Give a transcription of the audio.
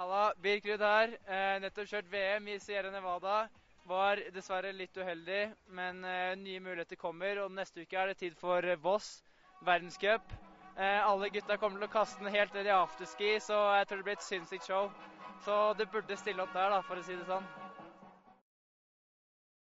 Halla, Birkrud her. Eh, nettopp kjørt VM i Sierra Nevada. Var dessverre litt uheldig, men eh, nye muligheter kommer. Og neste uke er det tid for eh, Voss verdenscup. Eh, alle gutta kommer til å kaste den helt ned i afterski, så jeg tror det blir et sinnssykt show. Så du burde stille opp der, da, for å si det sånn.